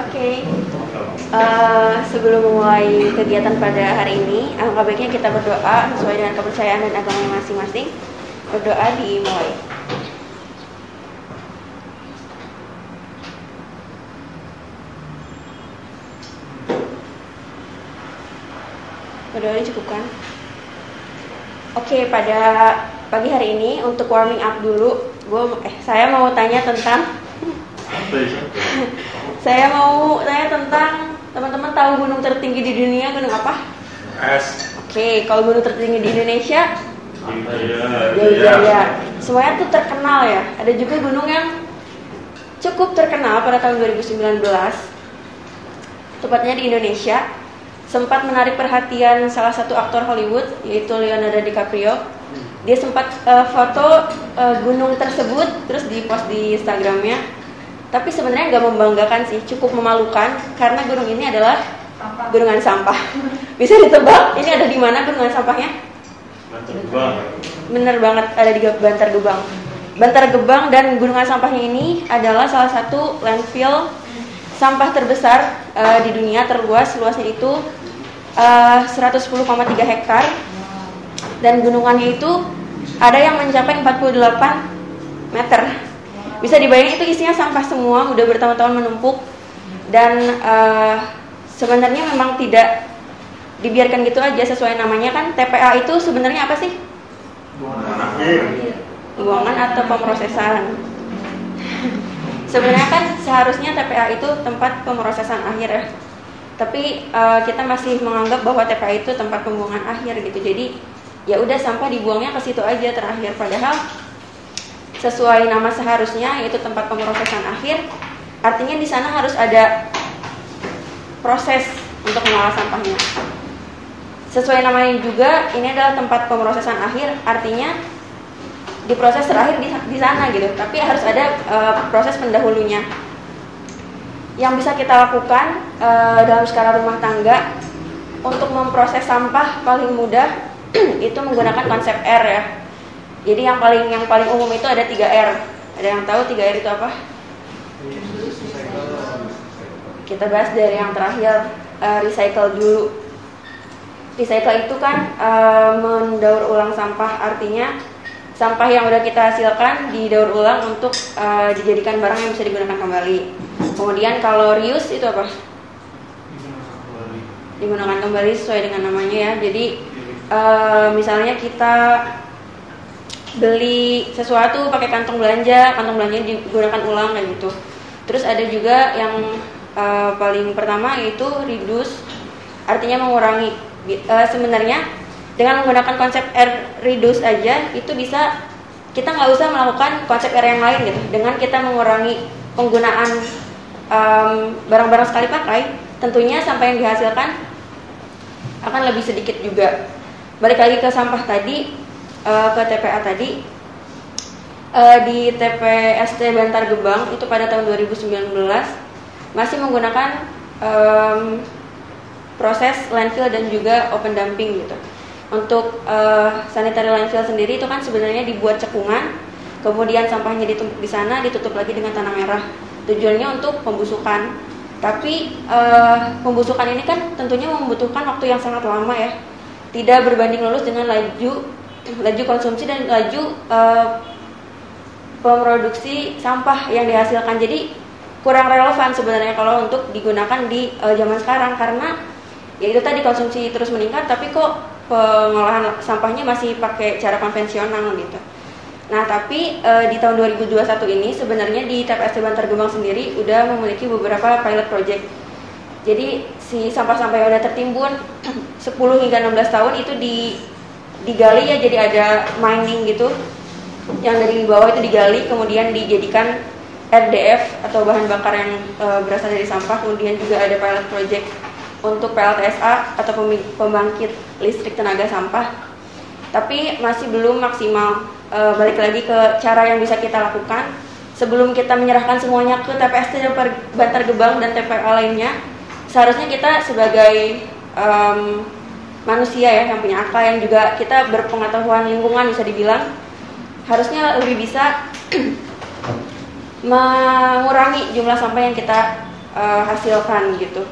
Oke, Eh, sebelum memulai kegiatan pada hari ini, alangkah baiknya kita berdoa sesuai dengan kepercayaan dan agama masing-masing. Berdoa dimulai. Berdoa dicukupkan. Oke, pada pagi hari ini untuk warming up dulu, gue eh saya mau tanya tentang saya mau tanya tentang teman-teman tahu gunung tertinggi di dunia gunung apa? Es. Oke, kalau gunung tertinggi di Indonesia, Iya. Jaya Semuanya tuh terkenal ya. Ada juga gunung yang cukup terkenal pada tahun 2019, tepatnya di Indonesia, sempat menarik perhatian salah satu aktor Hollywood yaitu Leonardo DiCaprio. Dia sempat eh, foto eh, gunung tersebut terus di-post di Instagramnya. Tapi sebenarnya nggak membanggakan sih, cukup memalukan karena gunung ini adalah gunungan sampah. Bisa ditebak ini ada di mana gunungan sampahnya? Bener banget ada di Bantar Gebang. Bantar Gebang dan gunungan sampahnya ini adalah salah satu landfill sampah terbesar eh, di dunia terluas luasnya itu eh, 110,3 hektar dan gunungannya itu ada yang mencapai 48 meter. Bisa dibayangin itu isinya sampah semua, udah bertahun-tahun menumpuk dan eh, sebenarnya memang tidak dibiarkan gitu aja sesuai namanya kan TPA itu sebenarnya apa sih? Buangan atau pemrosesan. sebenarnya kan seharusnya TPA itu tempat pemrosesan akhir ya. Tapi eh, kita masih menganggap bahwa TPA itu tempat pembuangan akhir gitu. Jadi ya udah sampah dibuangnya ke situ aja terakhir padahal sesuai nama seharusnya yaitu tempat pemrosesan akhir artinya di sana harus ada proses untuk mengolah sampahnya. Sesuai namanya juga ini adalah tempat pemrosesan akhir artinya di proses terakhir di, di sana gitu tapi harus ada eh, proses pendahulunya. Yang bisa kita lakukan eh, dalam skala rumah tangga untuk memproses sampah paling mudah itu menggunakan konsep R ya jadi yang paling yang paling umum itu ada 3 R. Ada yang tahu 3 R itu apa? Kita bahas dari yang terakhir eh, recycle dulu. Recycle itu kan eh, mendaur ulang sampah. Artinya sampah yang udah kita hasilkan didaur ulang untuk eh, dijadikan barang yang bisa digunakan kembali. Kemudian kalau reuse itu apa? Digunakan kembali sesuai dengan namanya ya. Jadi eh, misalnya kita beli sesuatu pakai kantong belanja kantong belanja digunakan ulang kayak gitu. Terus ada juga yang eh, paling pertama yaitu reduce artinya mengurangi. Eh, sebenarnya dengan menggunakan konsep R reduce aja itu bisa kita nggak usah melakukan konsep R yang lain gitu. Dengan kita mengurangi penggunaan barang-barang sekali pakai tentunya sampah yang dihasilkan akan lebih sedikit juga. Balik lagi ke sampah tadi eh, ke TPA tadi Eh, di TPST Bantar Gebang itu pada tahun 2019 masih menggunakan em, proses landfill dan juga open dumping gitu. Untuk eh, sanitary landfill sendiri itu kan sebenarnya dibuat cekungan, kemudian sampahnya ditumpuk di sana, ditutup lagi dengan tanah merah. Tujuannya untuk pembusukan. Tapi eh, pembusukan ini kan tentunya membutuhkan waktu yang sangat lama ya. Tidak berbanding lurus dengan laju laju konsumsi dan laju eh, pemroduksi sampah yang dihasilkan. Jadi kurang relevan sebenarnya kalau untuk digunakan di eh, zaman sekarang karena ya itu tadi konsumsi terus meningkat tapi kok pengolahan sampahnya masih pakai cara konvensional gitu. Nah, tapi e, di tahun 2021 ini sebenarnya di TPST Bantar Gebang sendiri udah memiliki beberapa pilot project. Jadi si sampah-sampah yang udah tertimbun 10 hingga 16 tahun itu di digali ya jadi ada mining gitu. Yang dari bawah itu digali kemudian dijadikan RDF atau bahan bakar yang e, berasal dari sampah. Kemudian juga ada pilot project untuk PLTSA atau pembangkit listrik tenaga sampah. Tapi masih belum maksimal e, balik lagi ke cara yang bisa kita lakukan sebelum kita menyerahkan semuanya ke TPST dan Bantar Gebang dan TPA lainnya seharusnya kita sebagai um, manusia ya yang punya akal yang juga kita berpengetahuan lingkungan bisa dibilang harusnya lebih bisa mengurangi jumlah sampah yang kita uh, hasilkan gitu.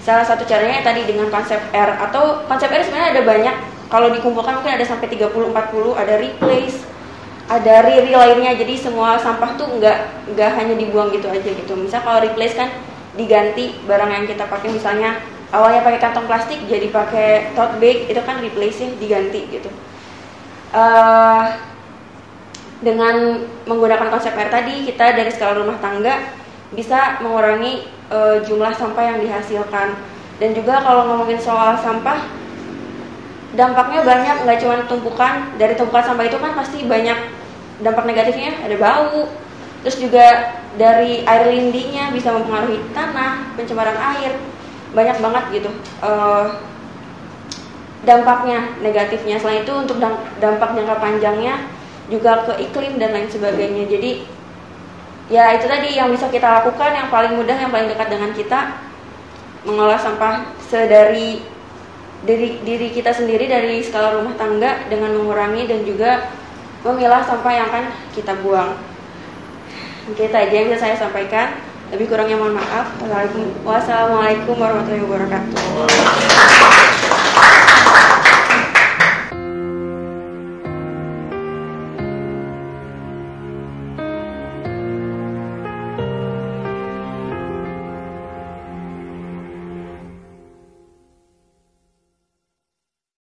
Salah satu caranya tadi dengan konsep R atau konsep R sebenarnya ada banyak. Kalau dikumpulkan mungkin ada sampai 30 40, ada replace, ada riri lainnya jadi semua sampah tuh nggak nggak hanya dibuang gitu aja gitu misal kalau replace kan diganti barang yang kita pakai misalnya awalnya pakai kantong plastik jadi pakai tote bag itu kan replacing diganti gitu. Uh, dengan menggunakan konsep R tadi kita dari skala rumah tangga bisa mengurangi uh, jumlah sampah yang dihasilkan. Dan juga kalau ngomongin soal sampah dampaknya banyak nggak cuma tumpukan. Dari tumpukan sampah itu kan pasti banyak dampak negatifnya ada bau. Terus juga dari air lindinya bisa mempengaruhi tanah pencemaran air banyak banget gitu uh, dampaknya negatifnya selain itu untuk dampak jangka panjangnya juga ke iklim dan lain sebagainya jadi ya itu tadi yang bisa kita lakukan yang paling mudah yang paling dekat dengan kita mengolah sampah sedari diri, diri kita sendiri dari skala rumah tangga dengan mengurangi dan juga memilah sampah yang akan kita buang. Kita aja yang saya sampaikan. Lebih kurangnya mohon maaf. Wassalamualaikum warahmatullahi wabarakatuh.